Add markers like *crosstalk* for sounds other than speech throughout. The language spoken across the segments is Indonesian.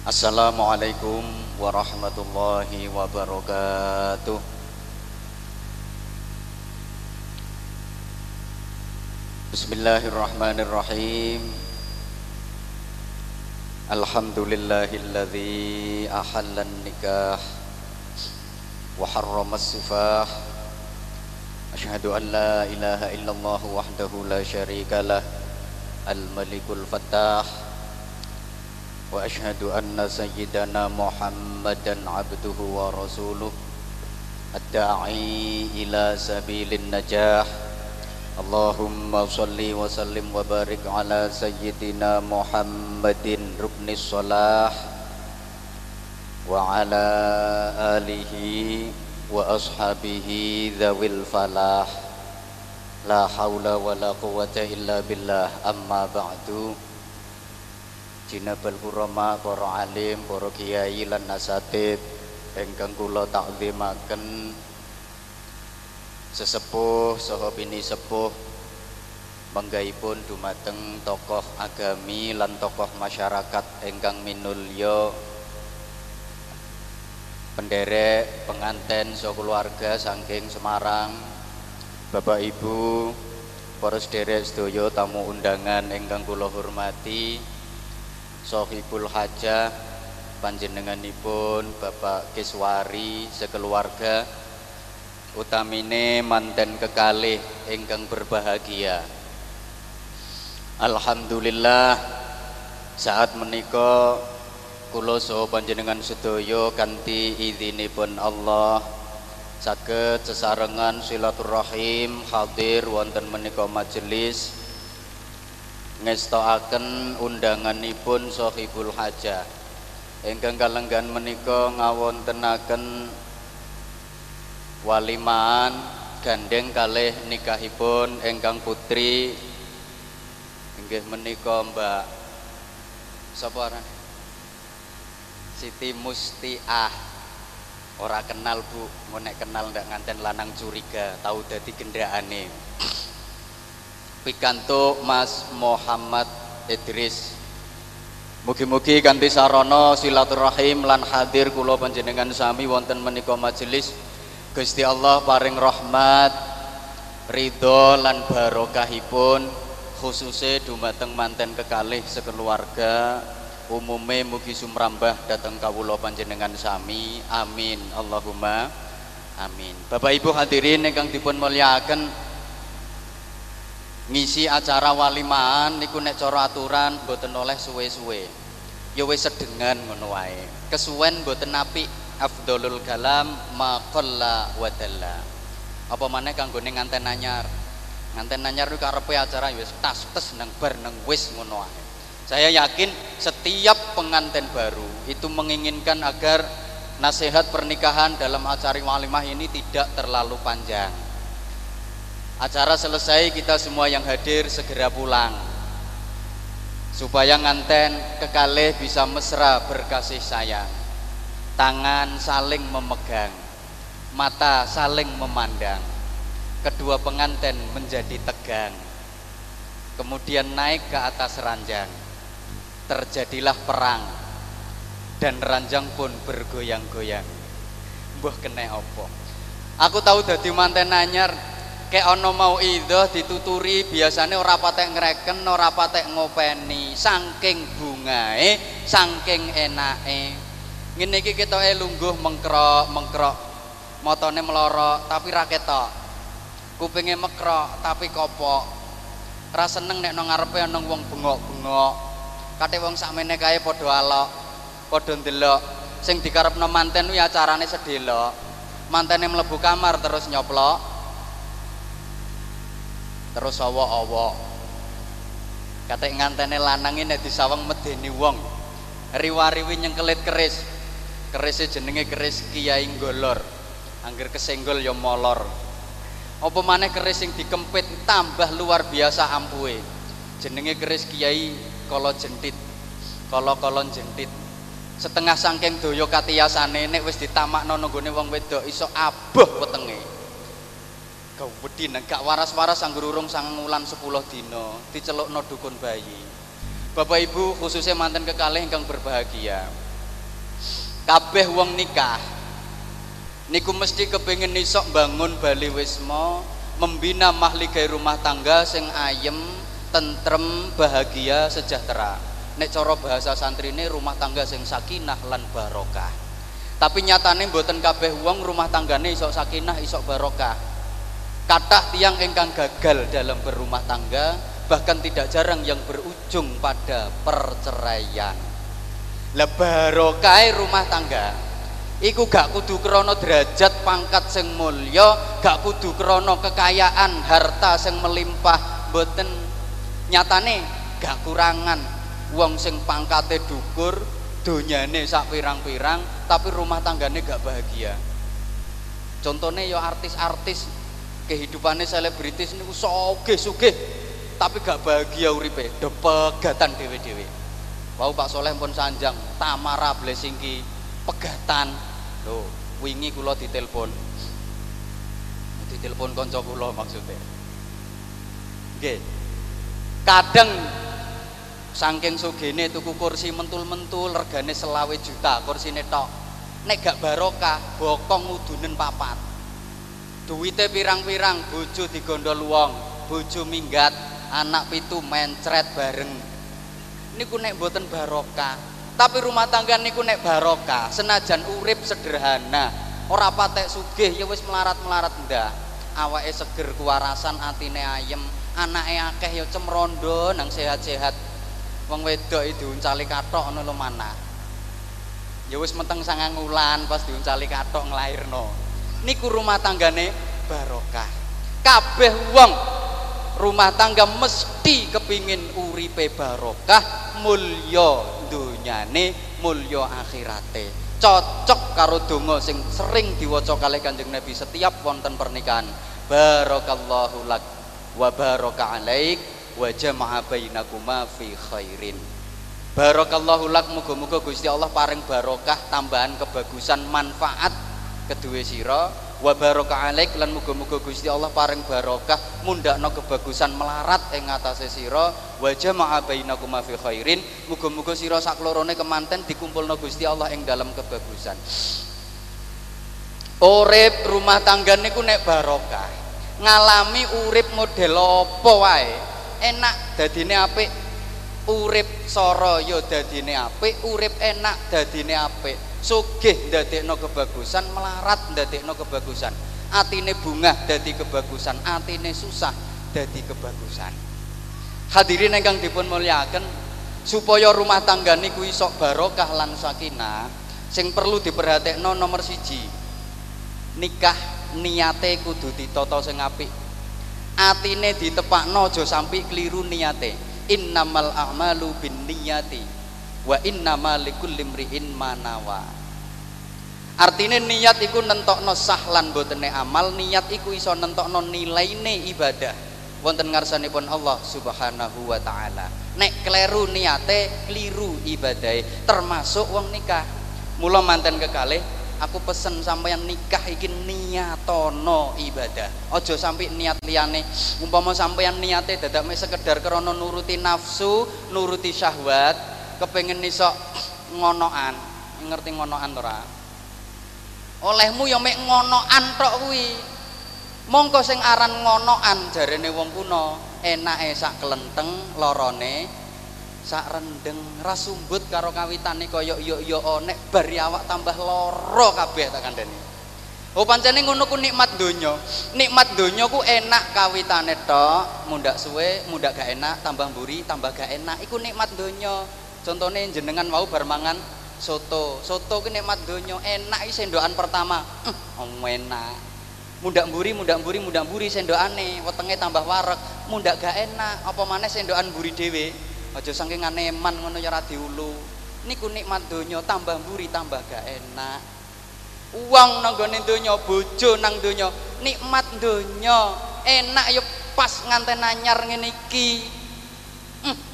Assalamualaikum warahmatullahi wabarakatuh Bismillahirrahmanirrahim Alhamdulillahilladzi ahallan nikah wa harramas sifah Asyhadu an la ilaha illallah wahdahu la syarika lah Al-Malikul Fattah وأشهد أن سيدنا محمدا عبده ورسوله الداعي إلى سبيل النجاح. اللهم صل وسلم وبارك على سيدنا محمد ركن الصلاح وعلى آله وأصحابه ذوي الفلاح. لا حول ولا قوة إلا بالله. أما بعد Jinabal kurama, para alim, para kiai lan nasatid Engkang kula takzimaken. Sesepuh saha bini sepuh manggaipun dumateng tokoh agami lan tokoh masyarakat ingkang minulya. Penderek penganten keluarga saking Semarang Bapak Ibu para sederek sedaya tamu undangan ingkang kula hormati Sohibul Hajah panjenenganipun Bapak Kiswari sekeluarga utamine manten kekalih ingkang berbahagia. Alhamdulillah saat menika kula saha panjenengan sedaya kanthi idzinipun Allah saged sesarengan silaturahim hadir wonten menika majelis ngestoaken undanganipun Sohibul Hajah. Ingkang kalenggan menika ngawontenaken walimaan gandeng kalih nikahipun engkang putri. Inggih menika Mbak. Sapa Siti Mustiah. Ora kenal Bu. Nek kenal ndak nganten lanang curiga tahu dadi gendakane pikantuk Mas Muhammad Idris. Mugi-mugi kanthi sarana silaturahim lan hadir kula panjenengan sami wonten menika majelis. Gusti Allah paring rahmat ridho lan barokahipun khususnya dumateng manten kekalih sekeluarga. Umume mugi sumrambah dateng kawula panjenengan sami. Amin. Allahumma amin. Bapak Ibu hadirin ingkang dipun mulyakaken ngisi acara walimaan niku nek cara aturan mboten oleh suwe-suwe. Ya wis sedengan ngono wae. Kesuwen mboten apik afdolul kalam maqalla wa dalla. Apa maneh kanggone nganten anyar? Nganten anyar niku karepe acara ya wis tas tes nang bar nang wis ngono wae. Saya yakin setiap pengantin baru itu menginginkan agar nasihat pernikahan dalam acara walimah ini tidak terlalu panjang acara selesai kita semua yang hadir segera pulang. Supaya nganten kekalih bisa mesra berkasih sayang. Tangan saling memegang mata saling memandang. Kedua pengantin menjadi tegang. Kemudian naik ke atas ranjang. Terjadilah perang dan ranjang pun bergoyang-goyang. Mbah kena opo aku tahu dadi manten anyar kayak ono mau idoh dituturi biasanya ora patek ngereken ora patek ngopeni. Saking bungae saking enake ngene iki ketoke lungguh mengkrok mengkrok. Motone melorok tapi ra ketok. Kupinge mekrok tapi kopok. Ra seneng nek nang ngarepe wong bengok-bengok. Kate wong sakmene kae padha alok padha ndelok. Sing dikarepno manten kuwi acarane sedelok mantene mlebu kamar terus nyoplok terus awa-awa katek ngantene lanang ini disawang medeni wong. Riwariwi nyengkelit keris. Kerisnya jenenge keris kiai ngolor angger kesenggol ya molor. Apa maneh keris yang dikempit tambah luar biasa ampuhe. Jenenge keris kiai kala jentit. Kala kolon jentit. Setengah sangking doyo katiyasane nek wis ditamakno nggone wong wedok iso aboh wetenge gawedi nang gak waras-waras anggur urung sangang wulan 10 dina dicelukno dukun bayi. Bapak Ibu khususnya mantan kekalih ingkang berbahagia. Kabeh wong nikah niku mesti kepingin isok bangun bali wisma membina mahligai rumah tangga sing ayem tentrem bahagia sejahtera. Nek cara bahasa santri ini rumah tangga sing sakinah lan barokah. Tapi nyatane mboten kabeh wong rumah tanggane isok sakinah isok barokah kata tiang engkang gagal dalam berumah tangga bahkan tidak jarang yang berujung pada perceraian. Lah barokah rumah tangga? Iku gak kudu krono derajat pangkat sing mulya gak kudu krono kekayaan harta sing melimpah boten nyatane gak kurangan. Wong sing pangkate dukur donyane sak pirang-pirang tapi rumah tanggane gak bahagia. Contohnya ya artis-artis kehidupannya selebritis niku soge suge tapi gak bahagia uripe depegatan dewe-dewe Wau Pak Soleh pun sanjang Tamara Blessingki pegatan Loh, wingi kula ditelepon. Ditelepon kanca kula maksudnya. Nggih. Kadang saking sugene tuku kursi mentul-mentul regane selawe juta kursine tok. Nek gak barokah, bokong udunen papat. Duwite pirang-pirang, bojo digondol wong, bojo minggat, anak pitu mencret bareng. Niku nek mboten barokah, tapi rumah tangga niku nek barokah senajan urip sederhana. Ora patek sugih ya wis melarat-melarat ndah. Awake seger kuwarasan atine ayem. Anake akeh ya cemrondo nang sehat-sehat. Wong wedok itu diuncali kathok ngono lho mana. Ya wis meteng sangang wulan pas diuncali kathok nglairno niku rumah tanggane barokah. Kabeh wong rumah tangga mesti kepingin uripe barokah mulya dunyane mulya akhirate. Cocok karo donga sing sering diwaca kalih Kanjeng Nabi setiap wonten pernikahan. Barakallahu lak wa baraka alaik wa jama'a bainakuma fi khairin. Barakallahu lak muga-muga Gusti Allah paring barokah tambahan kebagusan manfaat kedua sira wa baraka alaik lan muga-muga Gusti Allah paring barokah mundakno kebagusan melarat ing ngatasé sira wa jama'a bainakuma fi khairin muga-muga sira saklorone kemanten dikumpulno Gusti Allah ing dalam kebagusan. Urip rumah tangga niku nek barokah ngalami urip model apa wae? Enak dadine apik urip soro yo ya dadine apik urip enak dadine apik sugih ndadekno kebagusan melarat ndadekno kebagusan. Atine bunga dadi kebagusan atine susah dadi kebagusan. Hadirin ingkang dipun mulyakaken supaya rumah tangga niku iso barokah lan sakinah sing perlu diperhatekno nomor siji. Nikah niate kudu ditata sing apik. Atine ditepakno aja sampai keliru niate. Innamal a'malu bin niyati wa inna malikul limriin manawa artinya niat iku nentokno sah lan botene amal niat iku iso nentokno nilaine ibadah. Wonten ngarsanipun Allah Subhanahu wa taala. Nek kleru niate keliru ibadah termasuk wong nikah. Mula manten kekalih aku pesen sampeyan nikah iki niatono ibadah. Ojo sampai niat liyane. Umpama sampeyan niate dadak sekedar krana nuruti nafsu nuruti syahwat kepengen iso ngonoan ngerti ngonoan ora olehmu ya mek ngonoan tok kuwi. Mongko sing aran ngonoan jarene wong kuno enake sak kelenteng lorone sak rendeng rasumbut karo kawitane kaya yo yo nek bar awak tambah loro kabeh tak kandhani Oh pancene ngono ku nikmat donya. Nikmat donya ku enak kawitane tok, mundak suwe, mundak gak enak, tambah mburi, tambah gak enak. Iku nikmat donya contohnya jenengan mau bermangan soto. Soto ki nikmat donya enak iki sendokan pertama. Uh, enak. Mundak mburi mundak mburi mundak mburi sendokane. Wetenge tambah warek mundak gak enak. Apa maneh sendokan mburi dhewe? Aja saking aneman ngono ya ora diulu. Niku nikmat donya tambah mburi tambah gak enak. Uang nang gone donya bojo nang donya. Nikmat donya. Enak ya pas nganten anyar ngene iki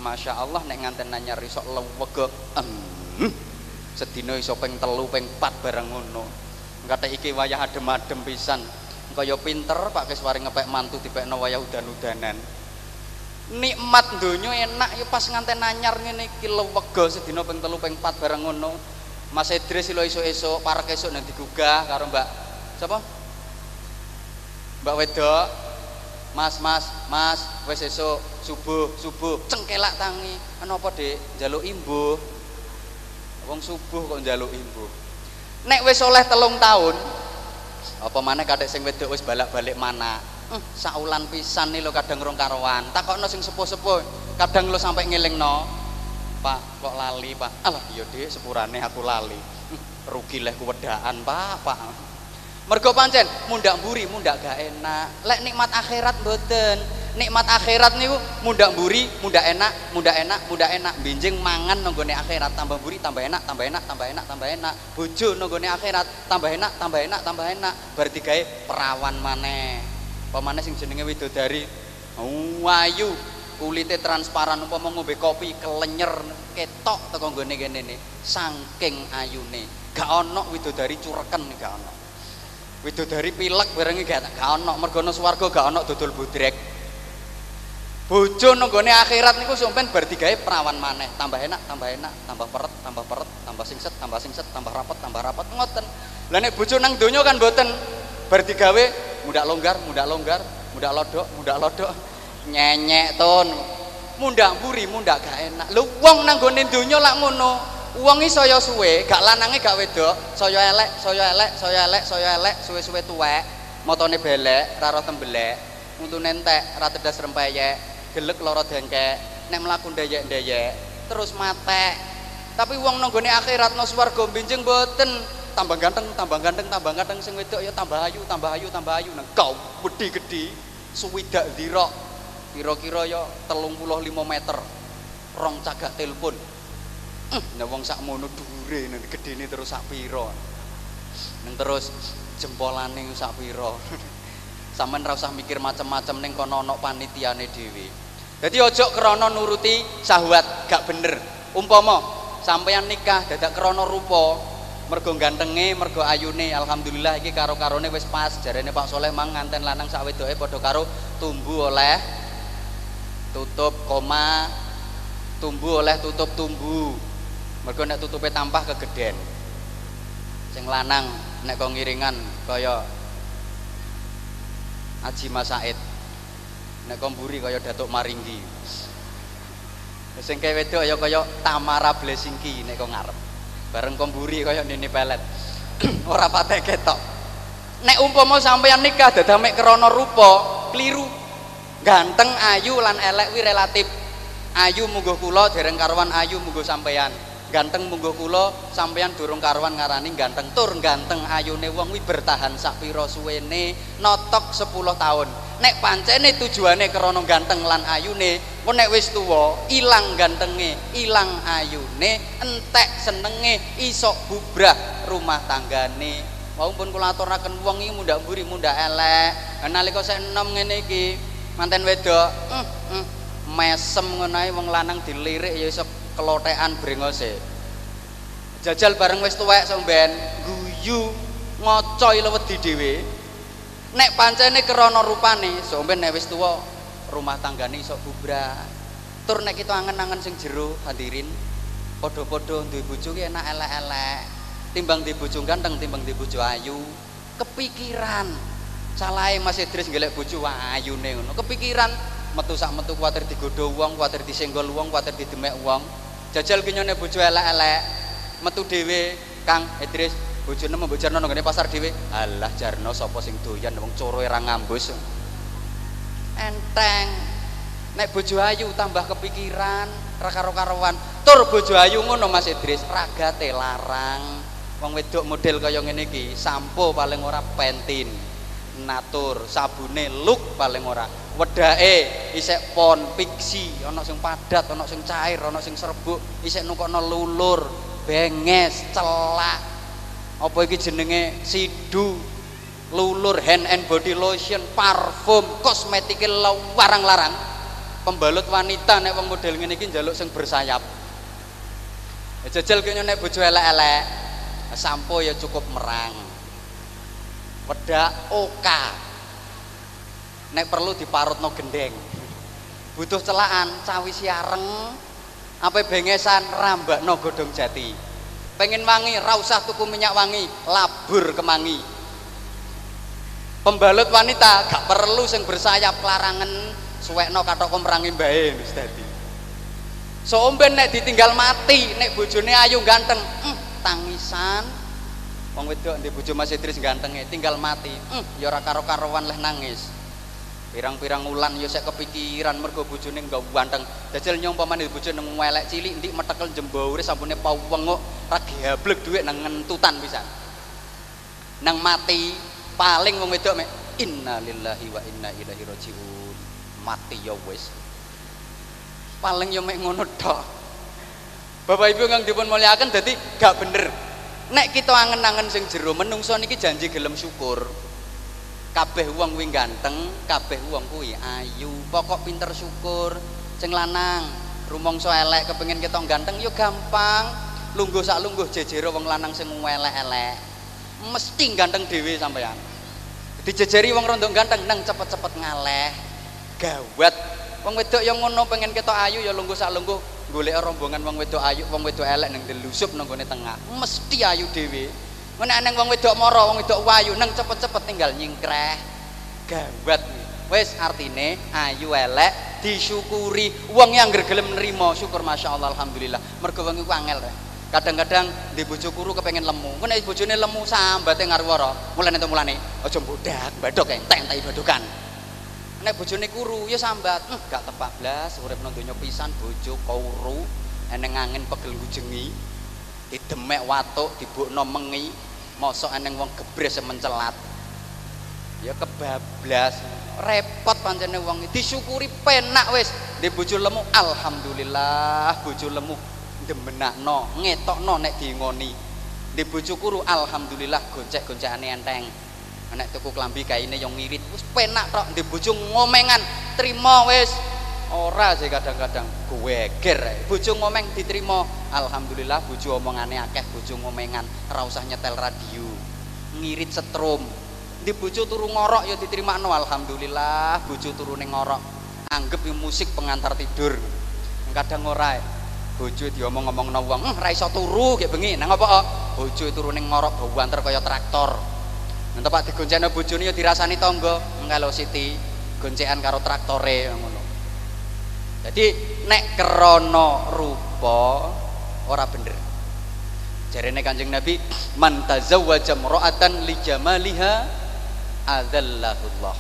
Masya Allah nek nganten nanyar iso lewego hmm, sedina iso peng telu peng pat bareng ngono. Kata iki wayah adem-adem pisan. Kaya pinter Pak Keswari ngepek mantu dipekno wayah udan-udanan. Nikmat donya enak ya pas nganten nanyar ngene iki lewego sedina peng telu peng pat bareng ngono. Mas Idris lo esuk-esuk parek esuk nang digugah karo Mbak sapa? Mbak Wedok. Mas, Mas, Mas, wis esuk subuh, subuh cengkelak tangi. Kenapa, Dik? Njaluk imbuh. Wong subuh kok njaluk imbuh. Nek wis oleh telung tahun, apa mana kadek sing wedok wis balak-balik mana? Eh, saulan pisan nih lo kadang rong karuan. Takokno sing sepuh-sepuh, kadang lo sampai ngelingno. Pak, kok lali, Pak? Alah, iya Dik, sepurane aku lali. Rugi leh kuwedaan, Pak, Pak. Mergo pancen mundak mburi, mundak gak enak. Lek nikmat akhirat mboten. Nikmat akhirat niku mundak mburi, mundak enak, mundak enak, mundak enak. Binjing mangan nonggone akhirat, tambah mburi, tambah enak, tambah enak, tambah enak, tambah enak. Bojo nonggone akhirat, tambah enak, tambah enak, tambah enak. Berarti gawe perawan maneh. Pemane sing jenenge widodari. Wayu, kulitnya transparan umpama ngombe kopi kelenyer ketok teko nggone kene ne saking ayune gak ana widodari cureken gak ana widodari pilek bareng gak gak ana mergo swarga gak ana dodol bodrek. Bojo nenggone akhirat niku sampean bar perawan maneh. Tambah enak tambah enak tambah peret tambah peret tambah singset tambah singset tambah rapet tambah rapet. Ngoten. Lah nek bojo nang donya kan mboten. Bar digawe mudak longgar mudak longgar mudak lodok mudak lodok. Nyenyek ton. Mundak buri mundak gak enak. Lu wong nang gone donya lak ngono iki saya suwe gak lanange gak wedok saya elek saya elek saya elek saya elek suwe-suwe tuwek motone belek ra roh tembelek untune entek ra tedas rempeyek gelek loro dengkek nek mlaku ndayek-ndayek terus mate tapi wong nang gone akhirat no swarga benjing boten tambah ganteng tambah ganteng tambah ganteng sing wedok ya tambah ayu tambah ayu tambah ayu nang kau gede-gede suwidak dirok kira-kira ya telung puluh lima meter rong cagak telepon nah wong sak mono dure nanti gede ini terus sak piro neng terus jempolane sak piro *laughs* sampean ora usah mikir macam-macam ning kono ana panitiane dhewe. Dadi ojo krana nuruti syahwat gak bener. Umpama sampeyan nikah dadak krana rupa mergo gantenge mergo ayune alhamdulillah iki karo-karone wis pas. Jarene Pak Soleh mang nganten lanang sak wedoke padha karo tumbuh oleh tutup koma tumbuh oleh tutup tumbuh mergo nek tutupe tampah kegeden. Sing lanang nek kok ngiringan kaya Aji Mas Said. Nek kok mburi kaya Datuk Maringgi. Sing kaya wedok ya kaya Tamara Blessingki nek kok ngarep. Bareng kok mburi kaya Nini Pelet. *clears throat* Ora patek ketok. Nek umpama sampeyan nikah dadak mek krana rupa kliru ganteng ayu lan elek wi relatif. Ayu munggo kula dereng karuan ayu munggo sampeyan ganteng munggo kula sampeyan durung karuan ngarani ganteng. Tur ganteng ayune wong wi bertahan sak pira suwene notok 10 tahun. Nek pancene tujuane krana ganteng lan ayune kok nek wis tuwa ilang gantenge ilang ayune entek senenge iso bubrah rumah tanggane. Wau pun kula aturaken wong iki mundak mburi mundak elek. Nalika saya enom ngene iki manten wedok mm, mm, mesem ngono wong lanang dilirik ya iso kelotekan brengose. Jajal bareng wis tuwek sampean guyu ngocoy wedi dhewe. Nek pancene krana rupane sampean nek wis tuwa rumah tanggane iso bubrah tur nek kita angen-angen sing jero hadirin padha-padha duwe bojo ki enak elek-elek. Timbang di bojo ganteng timbang di bojo ayu. Kepikiran. Salahe Mas Idris golek bojo ayune ngono. Kepikiran metu sak metu kuwatir digodho wong kuwatir disenggol wong kuwatir didemek wong jajal kinyone bojo elek-elek metu dhewe Kang Idris. Bojone mbok jarno nang pasar dhewe. Alah jarno sapa sing doyan? Wong coro ora ngambus. Enteng. Nek bojo ayu tambah kepikiran ra karo-karowan tur bojo ayu ngono Mas Idris. Ragate larang. Wong wedok model kaya ngene iki sampo paling ora pentin. Natur sabune look paling ora wedake isek pon piksi ana sing padat ana sing cair ana sing serbuk isek nukokno lulur benges celak. Apa iki jenenge? Sidu lulur hand and body lotion parfum kosmetik larang-larang pembalut wanita nek wong model ngene iki njaluk sing bersayap. Jajal kene nek bojo elek-elek sampo ya cukup merang. Wedak oka nek perlu diparutno gendeng. Butuh celaan cawi siareng apa bengesan rambak no godong jati. Pengen wangi ra usah tuku minyak wangi labur kemangi pembalut wanita gak perlu sing bersayap larangan suwekno katok komrangi dadi so omben nek ditinggal mati nek bojone ayu ganteng mm, tangisan. Wong wedok ndek bojo Mas Idris gantenge tinggal mati. Mm, ya ora karo-karowan leh nangis pirang-pirang ulan ya saya kepikiran mergo bojone enggak ganteng jajal nyompamane bojone welek cilik ndik metekel jembaure sampune pawengok ra gablek dhuwit nang ngentutan pisan. Nang mati paling wong wedok mek innalillahi wa inna ilaihi rajiun. Mati ya wis. Paling ya mek ngono tok. Bapak Ibu yang dipun muliakan jadi gak bener. Nek kita angen-angen sing jero menungso niki janji gelem syukur kabeh wong kuwi ganteng kabeh wong kuwi ayu. Pokok pinter syukur. Sing lanang rumangsa elek kepengin kita ganteng yo gampang. Lungguh sak lungguh jejero wong lanang sing elek-elek. Mesti ganteng dhewe sampean dijejeri wong rondok ganteng nang cepet-cepet ngaleh. Gawat. Wong wedok yang ngono pengen kita ayu ya lungguh sak lungguh. Golek rombongan wong wedok ayu wong wedok elek nang delusup nang tengah. Mesti ayu dhewe Mana neng wong wedok moro, wong wedok wayu, neng cepet-cepet tinggal nyingkreh. Gawat Wes artine ayu elek disyukuri. Wong yang gelem nerima, syukur Masya Allah Alhamdulillah. Mergo wong iku angel. Kadang-kadang di bojo kuru kepengen lemu. Kok nek bojone lemu sambate ngarwara. Mulane to mulane aja bodak, badok enteng tai badokan. Nek bojone kuru ya sambat, hm, gak tepak blas urip nang pisan bojo kuru eneng angin pegel hujengi didemek watuk dibukno mengi mosok eneng wong gebres mencelat. Ya kebablas. Repot pancene wong disyukuri penak wis. Di bojo lemu alhamdulillah bojo lemu demenakno ngetokno nek diingoni di bojo kuru alhamdulillah goncek-goncekane enteng. Nek tuku klambi kaine yang ngirit wis penak tok. Di bojo ngomengan trimo wis. Ora sih kadang-kadang gue ger bojo ngomeng diterima. Alhamdulillah bojo omongane akeh bojo ngomengan. Ora usah nyetel radio. Ngirit setrum. Di bojo turu ngorok ya diterima no alhamdulillah bojo turu ning ngorok anggap musik pengantar tidur. Kadang ora bojo diomong-omong no wong hm, ra iso turu kayak bengi. Nang apa bojo turu ning ngorok bau antar kaya traktor. Nanti pak digoncengno bojone ya dirasani tangga. Kalau Siti goncekan karo traktore ngono jadi nek kerono rupa ora bener. Jarene kanjeng nabi man tazawwaja mar'atan li jamaliha adzallahullah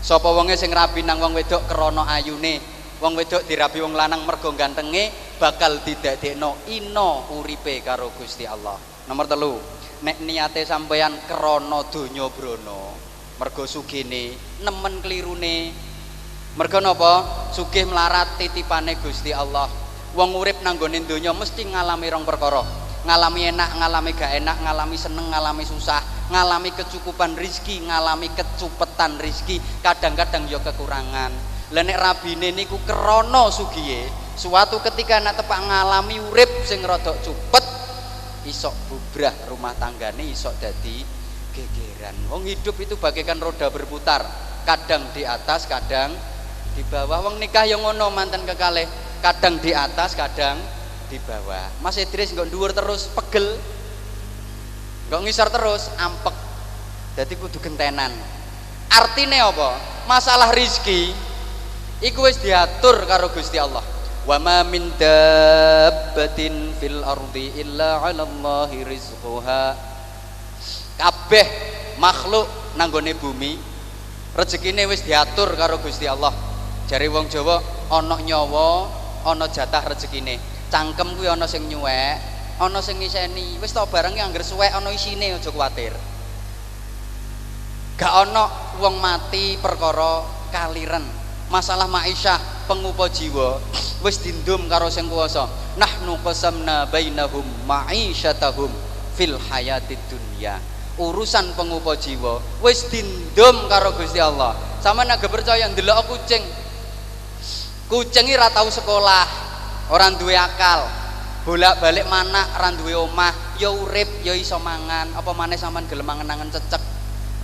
sapa wonge sing rabi nang wong wedok krana ayune? Wong wedok dirabi wong lanang mergo gantenge bakal didadekno ino uripe karo Gusti Allah. Nomor telu nek niate sampeyan krana donya brana mergo sugene nemen klirune mergo napa? Sugih melarat titipane Gusti Allah. Wong urip nang gone donya mesti ngalami rong perkara. Ngalami enak ngalami gak enak ngalami seneng ngalami susah ngalami kecukupan rizki ngalami kecupetan rizki kadang-kadang ya kekurangan. Lah nek rabine niku krana sugiye suatu ketika nak tepak ngalami urip sing rada cupet isok bubrah rumah tanggane isok dadi gegeran. Wong hidup itu bagaikan roda berputar. Kadang di atas kadang di bawah. Wong nikah yang ngono mantan kekalih kadang di atas kadang di bawah. Mas Idris nggak dhuwur terus pegel. Nggak ngisar terus ampek. Jadi kudu gentenan. Artinya apa? Masalah rizki iku wis diatur karo Gusti Allah. Wa ma min dabbatin fil ardi illa 'ala Allahi rizquha. Kabeh makhluk nanggone bumi rezekine wis diatur karo Gusti Allah Jari wong Jawa ana nyawa, ana jatah rezekine. Cangkem kuwi ana sing nyuwek, ana sing ngiseni. Wis to bareng yang suwek ana isine aja kuwatir. Gak ana wong mati perkara kaliren. Masalah ma'isyah pengupa jiwa wis dindum karo sing kuwasa. Nahnu qasamna bainahum ma'isyatahum fil hayatid dunya. Urusan pengupa jiwa wis dindum karo Gusti Allah. Sama naga percaya ndelok kucing kucing ora tau sekolah orang duwe akal. Bolak balik mana orang duwe omah ya urip ya iso mangan. Apa maneh sampean gelem mangan cecek?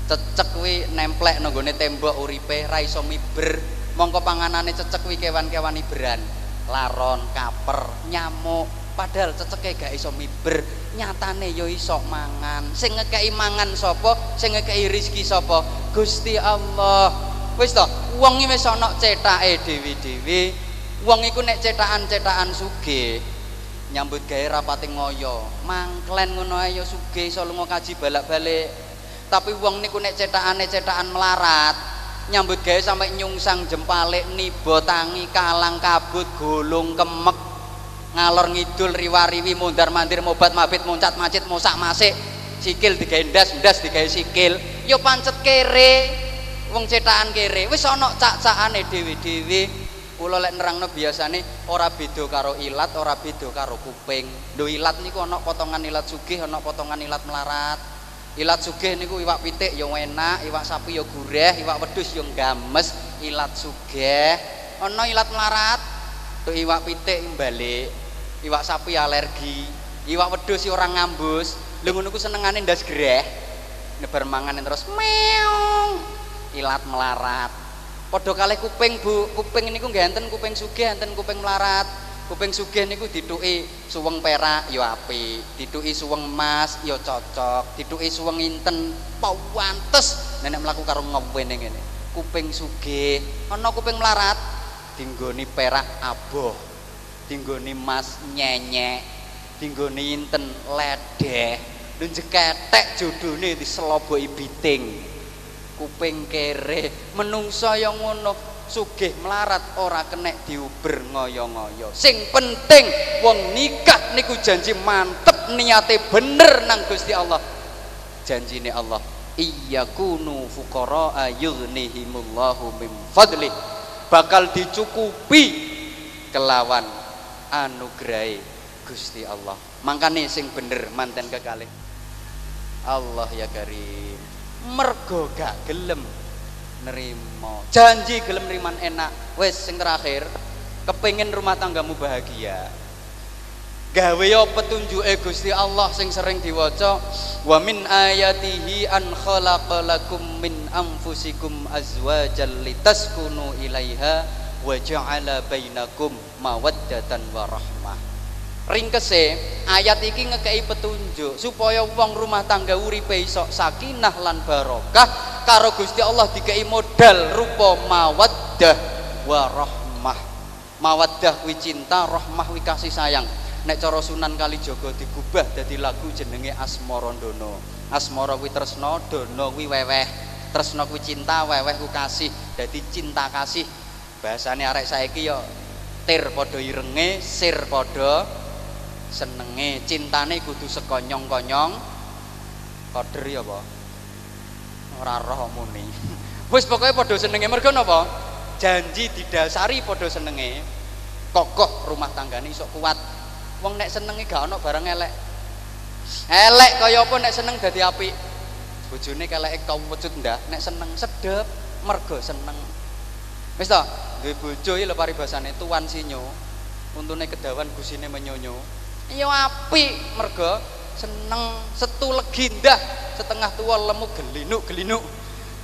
Cecek kuwi nemplek nang tembok uripe ra iso miber. Mongko panganane cecek kuwi kewan-kewan iberan laron kaper nyamuk. Padahal ceceke gak iso miber. Nyatane yo iso mangan. Sing ngekei mangan sapa? Sing ngekei rezeki sapa? Gusti Allah wis to wong wis ana cetake dewi-dewi wong iku nek cetakan-cetakan sugih nyambut gawe rapate ngoyo. Mangklen ngono ae yo sugih iso lunga kaji balak-balik. Tapi wong niku nek cetakane cetakan melarat nyambut gawe sampai nyungsang jempalik nibo tangi kalang kabut gulung kemek ngalor ngidul riwariwi mundar mandir mobat mabit muncat macit musak masik sikil digawe ndas ndas digawe sikil. Yo pancet kere wong cetakan kere. Wis ana cak-cakane dhewe-dhewe. Kula lek nerangno biasane ora beda karo ilat ora beda karo kuping. Lho ilat niku ana potongan ilat sugih ana potongan ilat melarat. Ilat sugih niku iwak pitik ya enak iwak sapi ya gurih iwak wedhus ya games. Ilat sugih ana ilat melarat. Tuh iwak pitik balik iwak sapi alergi iwak wedhus orang ngambus. Lho ngono ku senengane ndas greh nebar mangan terus meong ilat melarat. Padha kalih kuping Bu, kuping niku nggih enten kuping sugih enten kuping melarat. Kuping sugih niku dituki suweng perak ya apik, dituki suweng emas ya cocok, dituki suweng inten pawantes. Nenek mlaku karo ngewene ngene. Kuping sugih, ana kuping melarat dinggoni perak aboh, dinggoni emas nyenyek, dinggoni inten ledeh, lho jeketek jodone diseloboki biting. Kuping kere. Menungso yang ngono sugih melarat ora kenek diuber ngoyo-ngoyo. Sing penting wong nikah niku janji mantep niate bener nang Gusti Allah. Janjine Allah iyyakunu fuqara ayughnihimullahu min fadli bakal dicukupi kelawan anugrahe Gusti Allah. Makane sing bener manten kekalih. Allah ya karim mergo gak gelem nerimo janji gelem neriman enak. Wes sing terakhir kepingin rumah tanggamu bahagia. Gawe yo petunjuk Gusti Allah sing sering diwaca wa min ayatihi an khalaqalakum min anfusikum azwajal litaskunu ilaiha wa ja'ala bainakum mawaddatan wa rahmah ringkese ayat iki ngekei petunjuk supaya wong rumah tangga uripe iso sakinah lan barokah karo Gusti Allah dikei modal rupa mawaddah wa rahmah. Mawaddah wi cinta rahmah wi kasih sayang. Nek cara Sunan Kalijaga digubah dadi lagu jenenge Asmara Dono Asmara kuwi tresna Dono kuwi weweh. Tresna kuwi cinta weweh ku kasih. Dadi cinta kasih. Bahasane arek saiki ya tir padha irenge sir padha senenge cintane kudu sekonyong-konyong. Koder ya apa ora roh muni. *laughs* Wis pokoke padha senenge. Mergo napa? Janji didasari padha senenge. Kokoh rumah tanggane iso kuat. Wong nek senenge gak ono barang elek. Elek kaya apa nek seneng dadi apik? Bojone keleke kau wecut ndak? Nek seneng sedep. Mergo seneng. Wis to? Duwe bojo iki lho paribasane tuan sinyo. Untune kedawan gusine menyonyo ya api mergo seneng setu legindah setengah tua lemu gelinuk gelinuk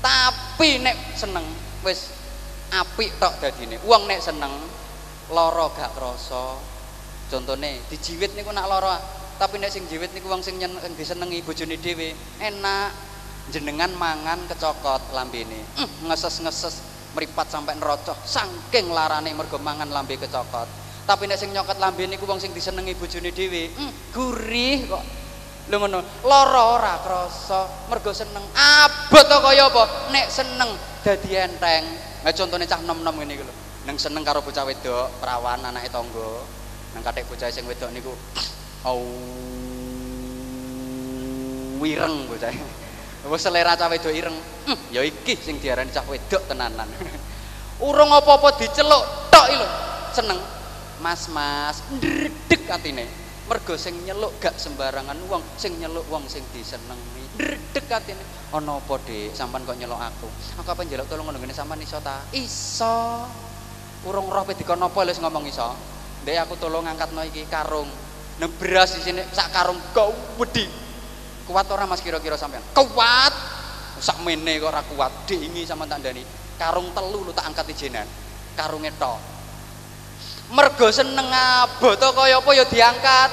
tapi nek seneng wis api tok dadine. Uang nek seneng loro gak krasa. Contone dijiwit niku nak loro tapi nek sing jiwit niku wong sing disenengi bojone dhewe. Enak. Jenengan mangan kecokot lambene. Mm, ngeses-ngeses meripat sampai nerocoh saking larane mergo mangan lambe kecokot tapi nek sing nyokot lambe niku wong sing disenengi bojone dhewe. Hmm, gurih kok. Lho ngono lara ora krasa mergo seneng. Abot to kaya apa? Nek seneng dadi enteng. Nah contone cah nom-nom ngene iku lho. Nang seneng karo bocah wedok perawan anake tangga. Nang kathek bocah sing wedok niku au wireng bocah. Wis selera cah wedok ireng. Hmm, ya iki sing diarani cah wedok tenanan. *laughs* Urung apa-apa diceluk tok iki lho. Seneng mas-mas ndredeg atine. Mergo sing nyeluk gak sembarangan wong sing nyeluk wong sing disenengi ndredeg atine. Ana apa Dik? Sampean kok nyeluk aku? Aku apa njaluk tolong ngono ngene? Sampean iso ta? Iso. Urung roh pe dikon apa wis ngomong iso? Dek aku tolong ngangkatno iki karung. Nang beras di sini sak karung wedi. Kuat ora Mas kira-kira sampean? Kuat. Sak mene kok ora kuat. Dingi sama tak ndani. Karung telu lu tak angkat ijenan. Karunge tok mergo seneng aboto kaya apa ya diangkat?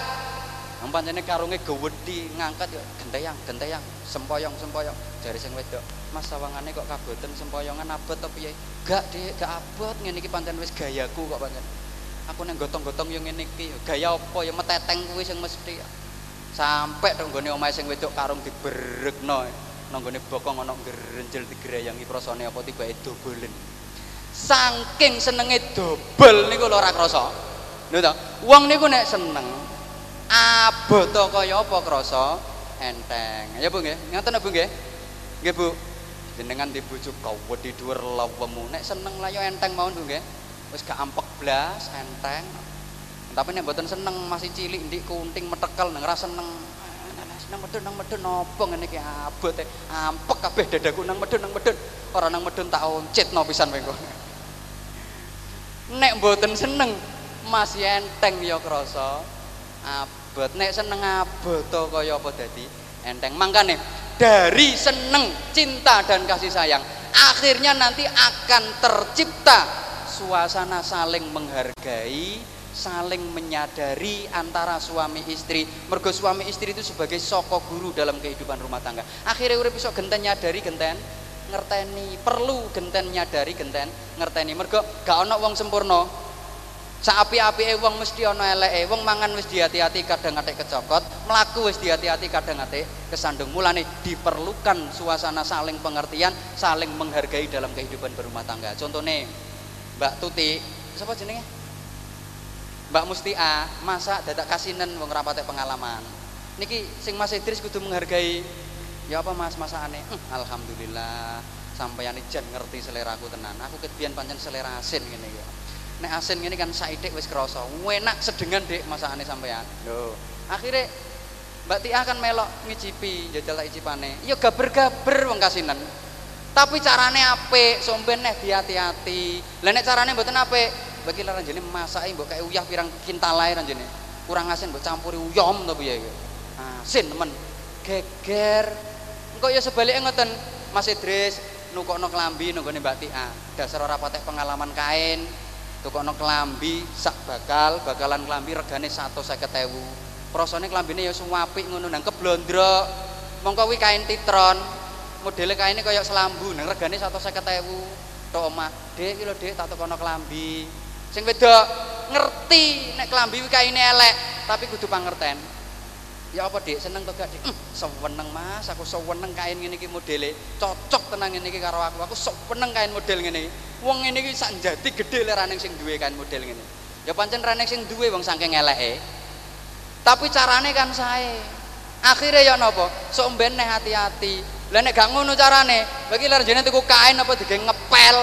Nang pancene karunge gawedhi ngangkat ya genteyang genteyang sempoyong sempoyong. Jari sing wedok Mas sawangane kok kaboten sempoyongan abot to piye? Gak Dik gak abot. Ngene iki pancen wis gayaku kok pancen. Aku neng gotong-gotong yang ngene iki gaya apa? Ya meteteng kuwi sing mesti. Sampai dong gone omahe sing wedok karung diberekno nang gone bokong ana ngrenjel digreyangi krasane apa tibake dobolen saking senenge dobel niku lho ora krasa. Lho to wong niku nek seneng aboto kaya apa krasa? Enteng. Ya Bu nggih. Ngoten Bu nggih? Nggih Bu. Jenengan di bojo kawedi dhuwur lawemu nek seneng lah yo enteng mawon Bu nggih. Wis gak ampek blas enteng. Tapi nek mboten seneng masih cilik ndik kunting metekel nang seneng. Nang medun nang medun nopo ngene iki abot ampek kabeh dadaku nang medun nang medun ora nang medun tak oncitno pisan kowe nek mboten seneng masih enteng ya krasa abot. Nek seneng abot kaya apa dadi? Enteng. Mangkane dari seneng cinta dan kasih sayang akhirnya nanti akan tercipta suasana saling menghargai saling menyadari antara suami istri. Mergo suami istri itu sebagai soko guru dalam kehidupan rumah tangga. Akhirnya urip iso genten nyadari genten ngerteni perlu genten nyadari genten ngerteni mergo gak ana wong sempurna Saapi-apike wong mesti ana eleke. Wong mangan wis dihati-hati kadang atik kecokot, mlaku wis dihati-hati kadang atik kesandung. Mulane diperlukan suasana saling pengertian, saling menghargai dalam kehidupan berumah tangga. Contohnya Mbak Tuti, siapa jenenge? Mbak Mustia, masa dadak kasinen wong rapate pengalaman. Niki sing Mas Idris kudu menghargai ya apa Mas? Masakane? Hm, alhamdulillah. Sampeyan jan ngerti selera aku tenan. Aku kebian pancen selera asin ngene iki. Nek asin ini kan saidik wis krasa. Enak sedengan dek masakane sampean lho akhirnya Mbak Tia kan melok ngicipi jajal icipane. Ya gaber-gaber wong kasinan. Tapi carane apik somben neh hati-hati lah nek carane mboten apik bagi laran jene masake mbok kayak uyah pirang kintalae ranjene kurang asin mbok campuri uyom to piye iki? Asin temen. Geger engko ya sebaliknya ngoten Mas Idris nukokno klambi nunggone Mbak Tia. Dasar ora patek pengalaman kain tukokno klambi sak bakal bakalan klambi regane 150.000 prosone klambine ya suwapik ngono nang keblondrok mongko kuwi kain titron modele kaine kaya selambu nang regane 150.000 tok omah dek iki lho dek tak tukono klambi. Sing wedok ngerti nek klambi kuwi kaine elek tapi kudu pangerten ya apa dek seneng to gak dek mm, seweneng mas. Aku seweneng kain ngene iki modele. Cocok tenang ngene iki karo aku. Aku seweneng kain model ngene iki. Wong ngene iki sak njati gedhe lerane sing duwe kan model ngene. Ya pancen rene sing duwe wong saking eleke. Tapi carane kan sae. Akhirnya ya napa? Sok mben hati-hati. Lah nek gak ngono carane bagi lar jene tuku kain apa dige ngepel?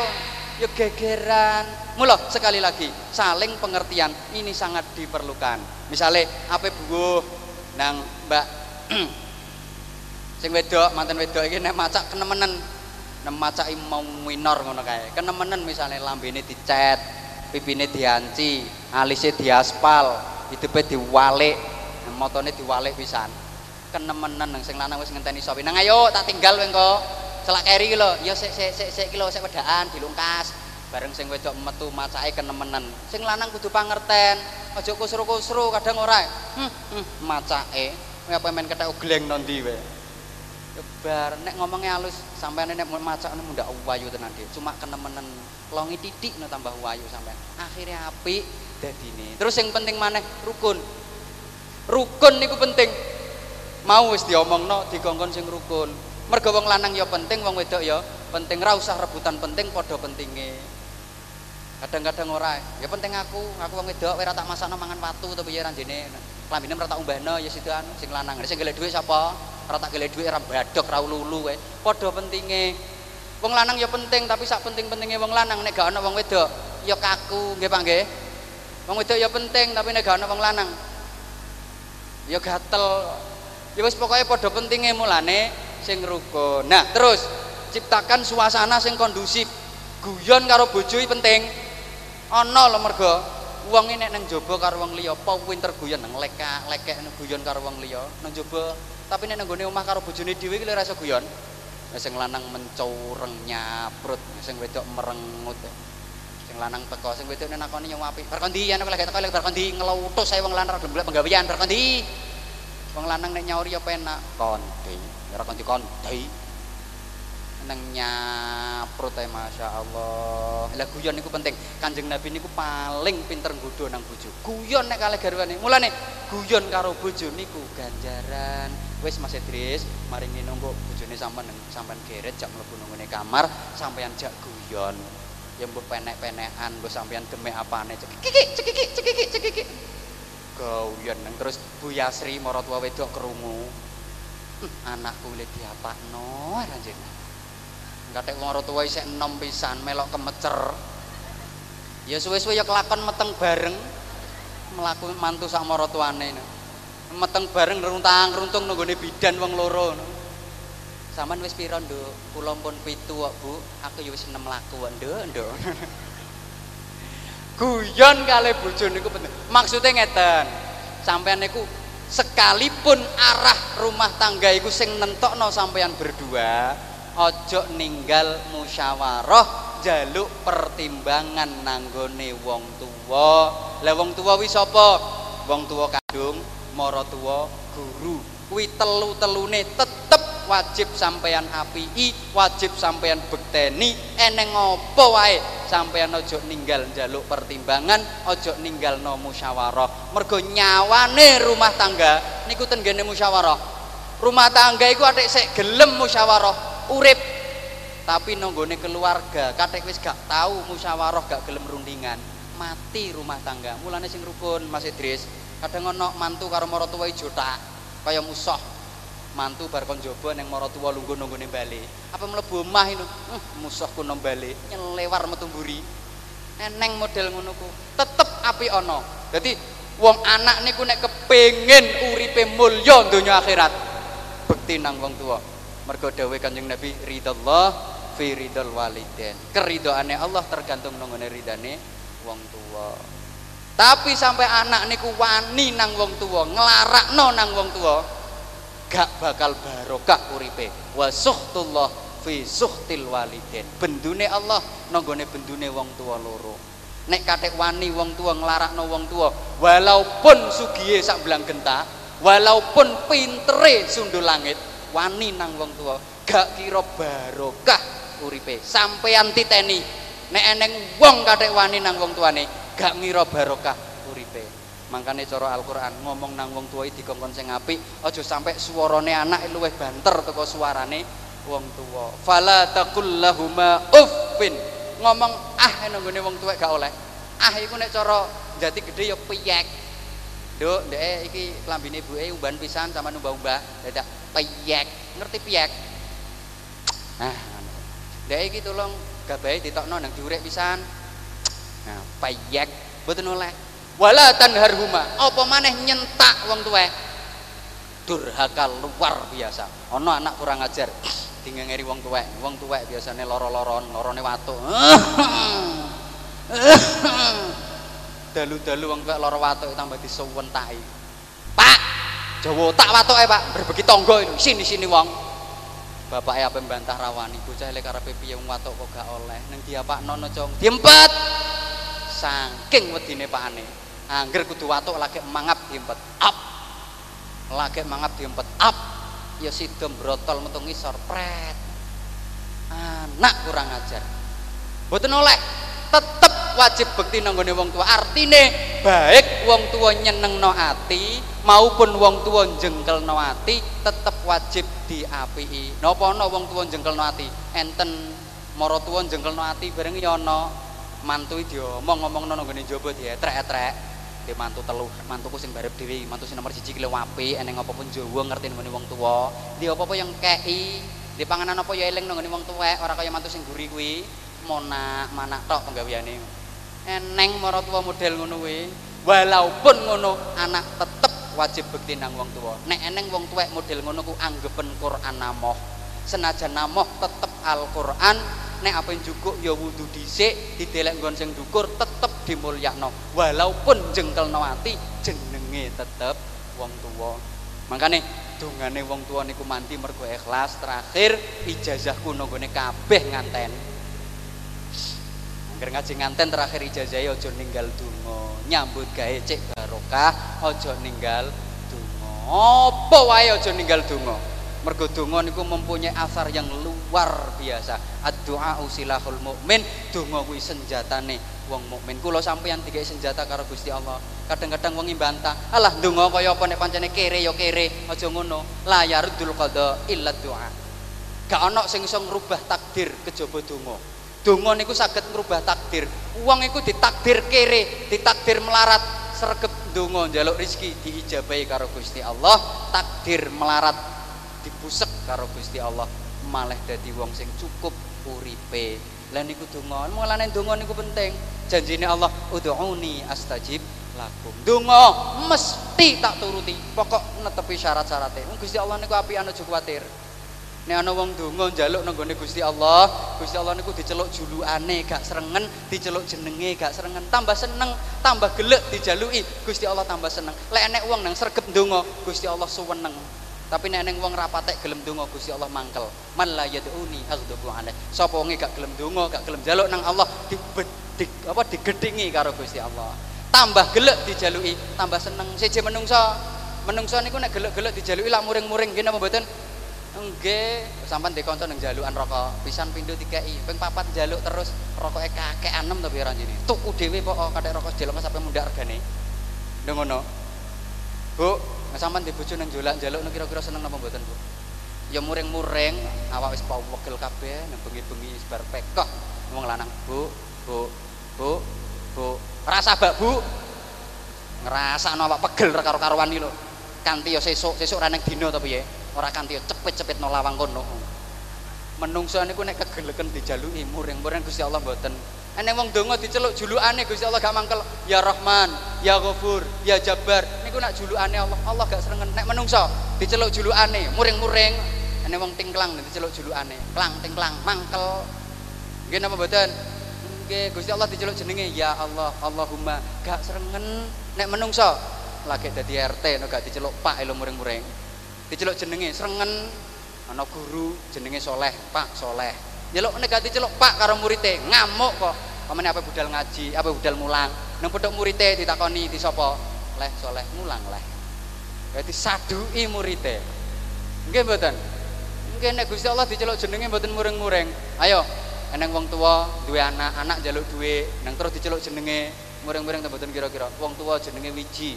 Ya gegeran. Mula sekali lagi saling pengertian ini sangat diperlukan. Misalnya apa buah nang mbak *clears throat* sing wedok mantan wedok iki nek macak kenemenen. Macai mau minor ngono kae. Kenemenen misalnya lambene dicet pipine dianci alisnya diaspal hidupe diwalik motone diwalik pisan. Kenemenan nang sing lanang wis ngenteni sopi nang ayo tak tinggal weng kok. Celak keri lho. Ya sik sik sik sik ki lho sik wedaan dilungkas. Bareng sing wedok metu macake kenemenan sing lanang kudu pangerten aja kusru-kusru kadang ora. Hmm, hmm macake. Apa main kethek gleng nondi wae? Bar nek ngomongnya halus sampai nek maca nek ndak wayu tenan dia. Cuma kenemenen longi titik no tambah wayu sampai akhirnya api dadine. Terus yang penting maneh rukun. Rukun niku penting. Mau wis diomongno dikongkon sing rukun. Mergo wong lanang ya penting wong wedok ya penting. Ra usah rebutan penting padha pentinge kadang-kadang ora. Ya penting aku aku wong wedok ora tak masakno mangan watu to piye ranjene klambine ora tak umbahno ya situ anu sing lanang. Sing golek dhuwit sapa? Ora tak golek dhuwit ora badok ra lulu kowe. Padha pentinge. Wong lanang ya penting tapi sak penting-pentinge wong lanang nek gak ana wong wedok ya kaku nggih Pak nggih? Wong wedok ya penting tapi nek gak ana wong lanang ya gatel. Ya wis pokoke padha pentinge mulane sing rukun nah terus ciptakan suasana sing kondusif. Guyon karo bojo penting ana lho mergo wong ini nang jaba karo wong liya apa pinter guyon? Nang leka lekek guyon karo wong liya nang jaba tapi nek nang omah karo bojone dhewe iki ora iso guyon. Sing lanang mencureng nyaprut sing wedok merengut. Sing lanang teko sing wedok nakoni yang apik. Berkondi ana lagi teko lagi berkondi ngelutus saya wong lanang gelem penggawean berkondi wong lanang nek nyauri ya penak kondi. Ora kondi kondi neng nyaprut ae masyaallah. Lah guyon niku penting. Kanjeng nabi niku paling pinter nggodho nang bojo. Guyon nek kalih garwane. Mulane guyon karo bojo niku ganjaran. Wis Mas Idris mari nunggu bojone sampean sampean geret jak mlebu nang kamar sampean jak guyon. Ya mbok penek-penekan mbok sampean demek apane cekiki cekiki cekiki cekiki guyon nang terus Bu Yasri maratuwa wedok krungu. Hm, anakku le diapakno ranjene katek wong tua isih enom pisan melok kemecer ya suwe-suwe ya kelakon meteng bareng melaku mantu sak maratuane meteng bareng runtang-runtung nunggone bidan wong loro Saman wis pira, Nduk? Kula pun pitu kok, Bu. Aku ya wis enem laku kok. *laughs* Guyon kali bojo niku penting. Maksude ngeten. Sampeyan niku sekalipun arah rumah tangga iku sing nentokno sampeyan berdua, ojo ninggal musyawarah jaluk pertimbangan nanggone wong tua lah wong tua wis apa wong tua kandung mara tua guru. Kuwi telu-telune tetep wajib sampeyan apii wajib sampeyan bekteni. Eneng apa wae sampeyan ojo ninggal jaluk pertimbangan ojo ninggal no musyawarah. Mergo nyawane rumah tangga niku tenggene musyawarah. Rumah tangga iku atik sik gelem musyawarah urip. Tapi nonggone keluarga katek wis gak tahu musyawarah gak gelem rundingan mati rumah tangga mulane sing rukun Mas Idris. Kadang ono mantu karo maratuwa jota kaya musuh. Mantu bar kon jaba ning maratuwa lungguh nonggone bali. Apa mlebu omah itu uh, musuhku nang bali. Nyelewar metu mburi. Eneng model ngono ku tetep api ono. Jadi wong anak niku nek kepengin uripe mulya donya akhirat bekti nang wong tua mergo dawuh Kanjeng Nabi ridallah fi ridal walidain. Keridoane Allah tergantung nang ridane wong tua tapi sampai anak niku wani nang wong tua nglarakno nang wong tua gak bakal barokah uripe. Wa suhtullah fi suhtil walidain. Bendune Allah nanggone bendune wong tua loro. Nek katik wani wong tua nglarakno wong tua walaupun sugiye sak belang genta walaupun pintere sundul langit wani nang wong tua gak kira barokah uripe. Sampean titeni. Nek eneng wong kadek wani nang wong tuane gak ngira barokah uripe. Makanya cara Al-Quran ngomong nang wong tua dikongkon sing apik aja sampai suarane anak luwih banter teko suarane wong tua fala taqul lahuma uffin. Ngomong ah nang wong tua gak oleh. Ah iku nek cara jati gede ya piyek. Duk, ndek iki klambine ibuke umban pisan sama numbah-umbah. Dadak piyek. Ngerti piyek? Nah, ndek iki tolong gabahe ditokno nang diurek pisan. Nah, piyek mboten oleh. Wala tanharhuma. Apa maneh nyentak wong tuwek. Durhaka luar biasa. Ana anak kurang ajar. *clears throat* Dingengeri wong tuwek. Wong tuwek biasane loro-loron, lorone watu. *clears throat* *clears throat* dalu-dalu wong tuwek lara watuk tambah disuwentaki. Jawa tak watuke, Pak. Berbagi tangga ini. Sini sini wong. Bapake ape mbantah rawani bocah lek karepe piye watuk kok gak oleh. Ning diapakno no, Cong. Diempet. Saking wedine pakane. Angger kudu watuk lagi mangap diempet. Up. Lagi mangap diempet. Up. Ya sidom brotol metu ngisor pret. Anak kurang ajar. Mboten oleh tetep wajib bekti nanggone wong tua artine baik wong tua nyenengno ati maupun wong tua jengkelno ati tetep wajib diapii napa ana wong tua jengkelno ati? Enten mara tua jengkelno ati bareng ana mantu diomong ngomongno nanggone jaba dietrek-etrek di mantu telu mantuku sing barep dhewe mantu sing nomor siji ki apik eneng apa pun Jawa ngerti nggone wong tua di apa-apa yang kei di panganan apa ya eling nggone wong tuwek ora kaya mantu sing guri kuwi mona manak tok penggaweane. Eneng tua model ngono kuwi walaupun ngono anak tetep wajib bekti nang wong tua nek eneng wong tuwek model ngono ku anggepen Quran namoh. Senajan namoh tetep Al-Qur'an nek apa yang cukup ya wudu dhisik didelek nggon sing dukur tetep dimulyakno. Walaupun jengkel ati jenenge tetep wong tua makanya dongane wong tua niku mandi mergo ikhlas terakhir ijazahku nggone kabeh nganten. Angger ngaji nganten terakhir ijazah ojo ninggal donga. Nyambut gawe cek barokah ojo ninggal donga. Apa wae ojo ninggal donga. Mergo donga niku mempunyai asar yang luar biasa. Ad-du'a usilahul mukmin. Donga kuwi senjatane wong mukmin. Kula sampeyan digawe senjata karo Gusti Allah. Kadang-kadang wong bantah, "Alah donga kaya apa nek pancene kere ya kere." Aja ngono. La yarudul qada illa du'a. Gak ana sing iso ngrubah takdir kejaba donga. Donga niku saged merubah takdir. Uang iku ditakdir kere ditakdir melarat sregep donga njaluk rezeki diijabahi karo Gusti Allah takdir melarat dibusek karo Gusti Allah malah dadi wong sing cukup uripe. Lah niku donga mulane donga niku penting. Janjine Allah ud'uni astajib lakum. Donga mesti tak turuti. Pokok netepi syarat-syaratnya. Gusti Allah niku api anu kuwatir Nek ana wong donga njaluk nang gone Gusti Allah, Gusti Allah niku diceluk julukane gak serengen, diceluk jenenge gak serengen, tambah seneng, tambah gelek dijaluki, Gusti Allah tambah seneng. Lek enek wong nang sregep donga, Gusti Allah suweneng. Tapi nek enek wong rapatek gelem donga, Gusti Allah mangkel. Man la yad'uni aghdabu alaih. Sapa wong gak gelem donga, gak gelem njaluk nang Allah, di, di apa digedhingi karo Gusti Allah. Tambah gelek dijaluki, tambah seneng. Siji menungso, menungso niku nek gelek-gelek dijaluki lak muring-muring ngene apa mboten? Nggih, sampean dikonco ning jalukan rokok, pisan pindho dikai, ping papat jaluk terus rokoke kakek anem to pira jene. Tuku dhewe kok kadek rokok jelok sampe mundak regane. Ngono. Bu, sampean di bojo ning jolak jaluk kira-kira seneng napa mboten, Bu? Ya muring-muring, awak wis pawegel kabeh nang bengi-bengi bar pekok wong lanang, Bu, Bu, Bu, Bu. Rasa bak, Bu. Ngrasakno awak pegel karo karuan iki lho. Kanthi ya sesuk, sesuk ra ning dina to piye? Ora kanthi cepet-cepet no lawang kono. Menungso niku nek kegeleken dijaluki muring-muring Gusti Allah mboten. Enek wong donga diceluk julukane Gusti Allah gak mangkel ya Rahman ya Ghafur ya Jabbar. Niku nak julukane Allah Allah gak serengen. Nek menungso diceluk julukane muring-muring. Enek wong tingklang diceluk julukane klang tingklang mangkel. Nggih napa mboten? Nggih Gusti Allah diceluk jenenge ya Allah Allahumma. Gak serengen. Nek menungso lagi dadi RT no gak diceluk Pak elo muring-muring diceluk jenenge srengen ana guru jenenge soleh pak soleh. Nyeluk nek diceluk pak karo murite. Ngamuk kok. Pamane apa budal ngaji apa budal mulang. Nang pedhok murite ditakoni di sapa? Leh soleh mulang leh. Berarti sadui murite. Nggih mboten? Nggih nek Gusti Allah diceluk jenenge mboten muring-muring ayo eneng wong tua dua anak anak jaluk duwe. Nang terus diceluk jenenge muring-muring mboten kira-kira? Wong tua jenenge wiji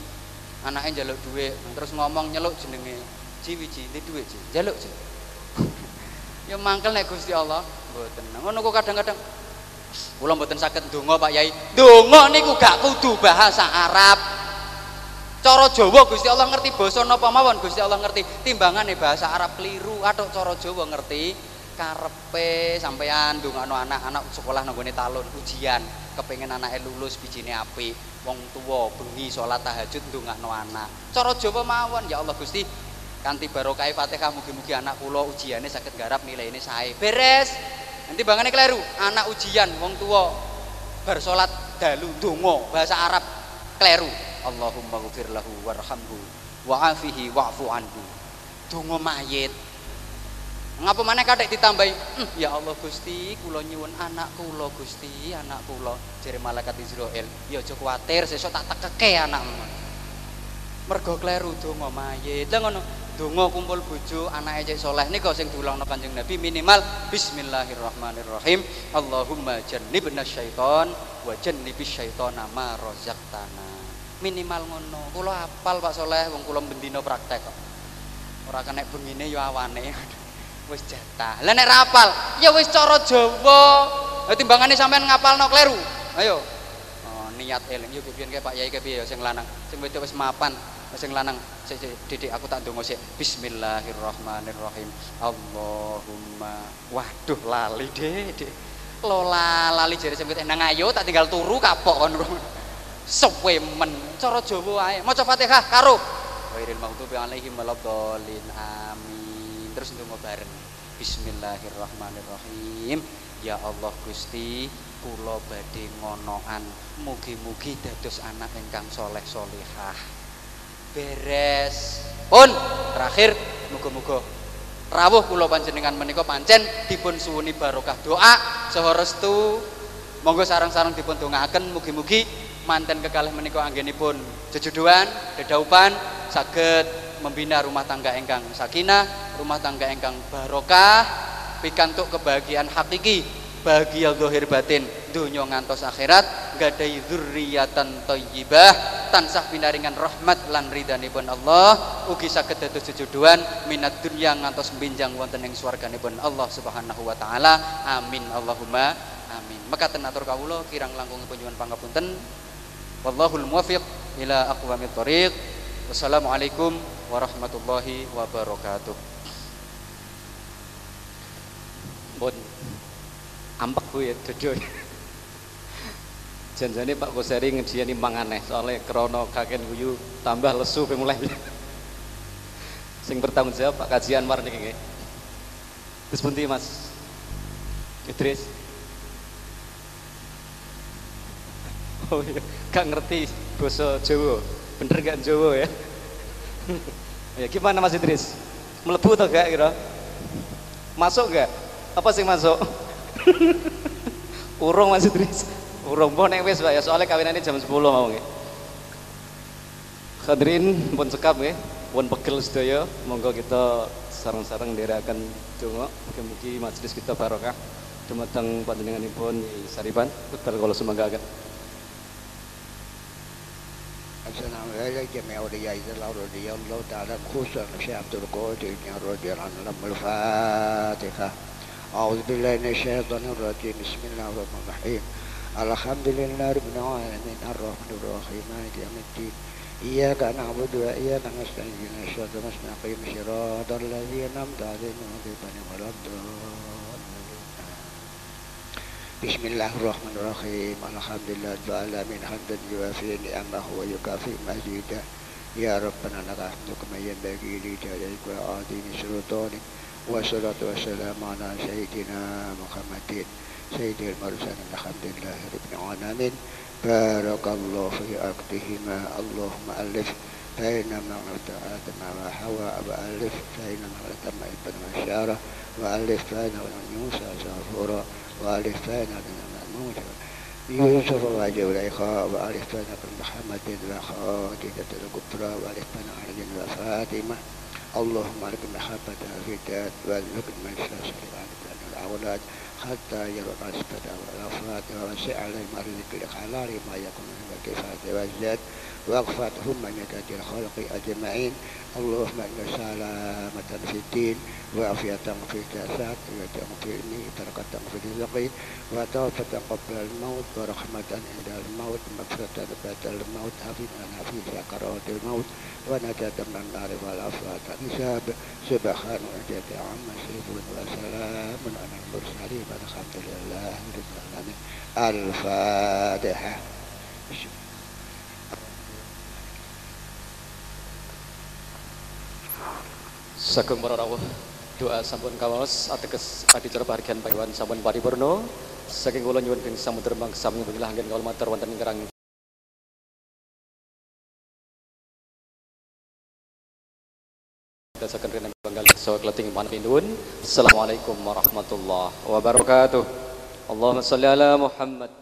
anaknya jaluk duwe. Terus ngomong nyeluk jenenge ji wiji di duit ji jaluk ji *laughs* ya mangkel nek Gusti Allah. Mboten. Ngono kok kadang-kadang. Kula mboten saged ndonga Pak Yai. Ndonga niku gak kudu bahasa Arab. Cara Jawa Gusti Allah ngerti basa napa mawon Gusti Allah ngerti timbangane bahasa Arab keliru. Atau cara Jawa ngerti karepe sampean ndongakno anak-anak sekolah nang talun ujian. Kepengen anake lulus bijine apik. Wong tua bengi salat tahajud ndongakno anak. Cara Jawa mawon ya Allah Gusti kanthi barokah Fatihah mugi-mugi anak kula ujiane saged garap ini sae. Beres. Nanti bangane kleru, anak ujian wong tua bar salat dalu donga bahasa Arab kleru. Allahumma ghfir lahu warhamhu wa'afihi wa'fu anhu. Donga mayit. Ngapa mana kadek ditambahi? Hm, ya Allah Gusti, kula nyuwun anak kula Gusti, anak kula. Jere malaikat Israel, ya aja kuwatir sesuk tak tekeke anakmu. Mergo kleru donga mayit. Lah ngono. Donga kumpul bojo anake cek saleh nika sing diulangno Kanjeng Nabi minimal bismillahirrahmanirrahim. Allahumma jannibna syaiton wa jannibis syaitona ma razaqtana. Minimal ngono. Kula apal Pak Soleh wong kula bendina praktek kok. Ora kena bengine ya awane. *laughs* Wis jatah. Lah nek ra apal ya wis cara Jawa. Timbangane sampean ngapalno kleru. Ayo. Oh, niat eling. Yo piye Pak Yai piye sing lanang? Sing wedok wis mapan sing lanang didik aku tak ndonga sik bismillahirrahmanirrahim. Allahumma. Waduh lali dek lola lali jare sing nang ayo tak tinggal turu kapok kon. Suwe men cara Jawa ae. Maca Fatihah karo. Wairil maghdubi alaihim waladdallin. Amin. Terus ndonga bareng bismillahirrahmanirrahim. Ya Allah Gusti kula badhe ngonoan. Mugi-mugi dados anak ingkang soleh solehah beres. Pun terakhir muga-muga. Rawuh kula panjenengan menika pancen dipun suwuni barokah doa saha restu. Monggo sarang-sarang dipun dongaaken mugi-mugi manten kekalih menika anggenipun jejuduan, dedaupan saged membina rumah tangga engkang sakinah, rumah tangga engkang barokah, pikantuk kebahagiaan hakiki bahagia zahir batin dunia ngantos akhirat gadai dzurriatan thayyibah tansah pinaringan rahmat lan ridhanipun Allah ugi saged dados sejuduan minat dunya ngantos binjang wonten ing swarganipun Allah Subhanahu wa taala. Amin. Allahumma amin. Mekaten atur kawula kirang langkung panjenengan pangapunten. Wallahul muwaffiq ila aqwamit thoriq. Wassalamualaikum warahmatullahi wabarakatuh. Bon ampak bu ya jojo janjane Pak Koseri ngediani manganeh soalnya krono kaken guyu tambah lesu mulai sing bertanggung jawab Pak Kajian Mar niki Terus pundi Mas Idris Oh iya, gak ngerti bahasa Jawa. Bener gak Jawa ya? ya gimana Mas Idris? Melebu atau gak kira? Masuk gak? Apa sih masuk? Urung Mas Idris. Urung pun nek wis Pak ya soalnya kawinane jam 10 mau nggih. Hadirin pun sekap nggih, pun pegel sedaya, monggo kita sareng-sareng ndherekaken donga mugi-mugi majelis kita barokah dumateng panjenenganipun Sariban putar kula sumanggaken. السلام عليك جميع أولياء الله رضي الله تعالى خصوصا الشيخ عبد القادر رضي الله عنه لما الفاتحة أعوذ بالله من الشيطان الرجيم بسم الله الرحمن الرحيم الحمد لله رب العالمين الرحمن الرحيم مالك يوم الدين إياك نعبد وإياك نستعين اهدنا الصراط المستقيم صراط الذين أنعمت عليهم غير المغضوب بسم الله الرحمن الرحيم الحمد لله رب العالمين حمدا يوافي نعمه ويكافئ مزيدا يا ربنا لك الحمد كما ينبغي لجلالك وعظيم سلطانك والصلاة والسلام على سيدنا محمد سيد المرسلين الحمد لله رب العالمين. بارك الله في عقدهما اللهم ألف. بين مغلة آدم وحواء وألف. بين مغلة ابن وشارة وألف. بين موسى زهورا وألف. بين موسى يوسف وزليخا وألف. بين محمد وخادجة الكبرى وألف. بين علي وفاطمة اللهم لك محبة في الذات وارزق من عن الأولاد. حتى يبقى استدى ولا صلاة ولا شيء على على ما يكون هناك الكفاية والزاد واغفرهم من يكاد الخلق أجمعين اللهم إن سلامة في الدين وعافية في الجسد وعافية في النية بركة في الرزق وتوفة قبل الموت ورحمة عند الموت مغفرة بعد الموت حفظنا في سكرات الموت ونجاة من النار والأفراد حساب سبحان ربك عما يصفون وسلام على المرسلين والحمد لله رب العالمين الفاتحة Sagung para rawuh doa sampun kawas ateges adicara bahagian paiwan sampun paripurna saking kula nyuwun ing samudra mangsa menyembah anggen kawula matur wonten ing kerang. Dasaken rene banggal sawa kleting panpindun Assalamualaikum warahmatullahi wabarakatuh. Allahumma shalli ala Muhammad